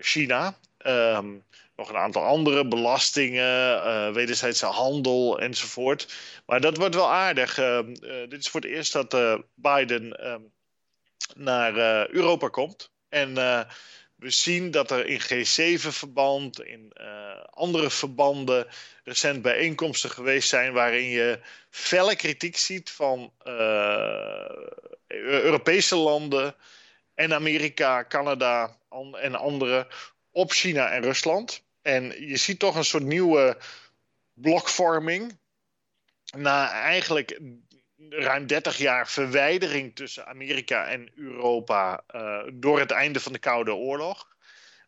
China. Um, nog een aantal andere belastingen, uh, wederzijdse handel enzovoort. Maar dat wordt wel aardig. Uh, uh, dit is voor het eerst dat Biden ehm, naar Europa komt. En we zien dat er in G7-verband, in andere verbanden, recent bijeenkomsten geweest zijn waarin je felle kritiek ziet van Europese landen en Amerika, Canada en andere op China en Rusland. En je ziet toch een soort nieuwe blokvorming. Na eigenlijk ruim 30 jaar verwijdering tussen Amerika en Europa uh, door het einde van de Koude Oorlog.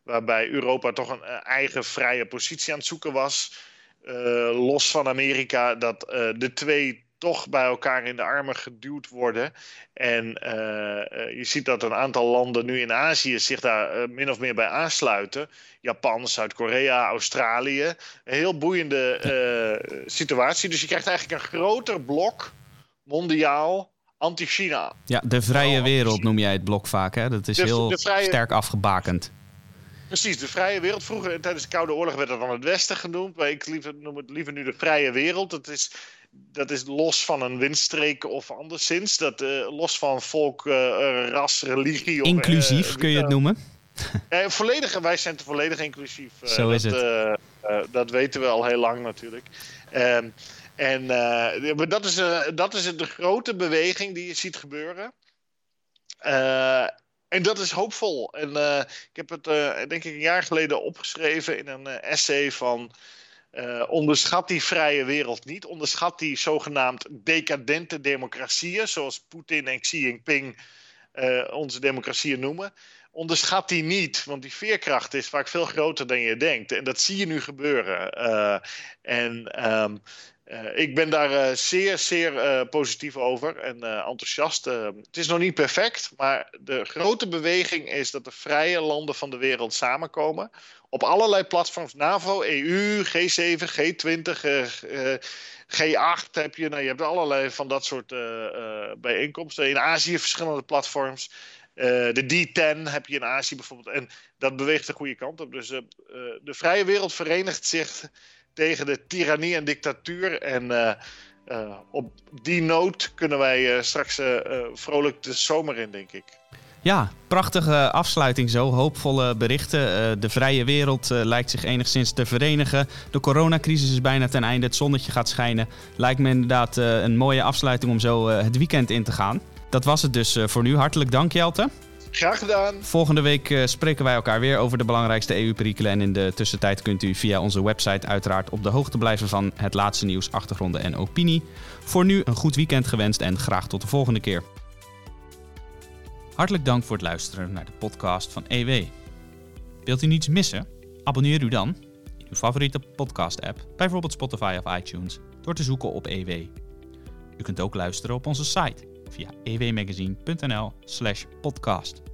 Waarbij Europa toch een uh, eigen vrije positie aan het zoeken was. Uh, los van Amerika, dat de twee toch bij elkaar in de armen geduwd worden. En je ziet dat een aantal landen nu in Azië zich daar min of meer bij aansluiten. Japan, Zuid-Korea, Australië. Een heel boeiende situatie. Dus je krijgt eigenlijk een groter blok mondiaal anti-China. Ja, de vrije wereld noem jij het blok vaak. Hè? Dat is de, heel de vrije... sterk afgebakend. Precies, de vrije wereld. Vroeger tijdens de Koude Oorlog werd het dan het Westen genoemd. Maar ik liever, noem het liever nu de vrije wereld. Dat is dat is los van een windstreek of anderszins. Dat, uh, los van volk, uh, ras, religie. Of, inclusief kun je het noemen? volledig, wij zijn te volledig inclusief. Zo is dat, het. dat weten we al heel lang natuurlijk. Ehm, en maar dat is, dat is de grote beweging die je ziet gebeuren. en dat is hoopvol. En ik heb het denk ik een jaar geleden opgeschreven in een essay van uh, onderschat die vrije wereld niet. Onderschat die zogenaamd decadente democratieën, zoals Poetin en Xi Jinping uh, onze democratieën noemen. Onderschat die niet, want die veerkracht is vaak veel groter dan je denkt. En dat zie je nu gebeuren. Uh, en um, Uh, ik ben daar uh, zeer, zeer uh, positief over en enthousiast. het is nog niet perfect, maar de grote beweging is dat de vrije landen van de wereld samenkomen. Op allerlei platforms, NAVO, EU, G7, G20, G8 heb je. Nou, je hebt allerlei van dat soort bijeenkomsten. In Azië verschillende platforms. de D10 heb je in Azië bijvoorbeeld. En dat beweegt de goede kant op. Dus de vrije wereld verenigt zich tegen de tirannie en dictatuur. En uh, uh, op die noot kunnen wij uh, straks vrolijk de zomer in, denk ik. Ja, prachtige afsluiting zo. Hoopvolle berichten. de vrije wereld lijkt zich enigszins te verenigen. De coronacrisis is bijna ten einde. Het zonnetje gaat schijnen. Lijkt me inderdaad een mooie afsluiting om zo het weekend in te gaan. Dat was het dus voor nu. Hartelijk dank, Jelte. Graag gedaan. Volgende week uh, spreken wij elkaar weer over de belangrijkste EU-perikelen. En in de tussentijd kunt u via onze website uiteraard op de hoogte blijven van het laatste nieuws, achtergronden en opinie. Voor nu een goed weekend gewenst en graag tot de volgende keer. Hartelijk dank voor het luisteren naar de podcast van EW. Wilt u niets missen? Abonneer u dan in uw favoriete podcast-app, bijvoorbeeld Spotify of iTunes, door te zoeken op EW. U kunt ook luisteren op onze site via ewmagazine.nl/podcast.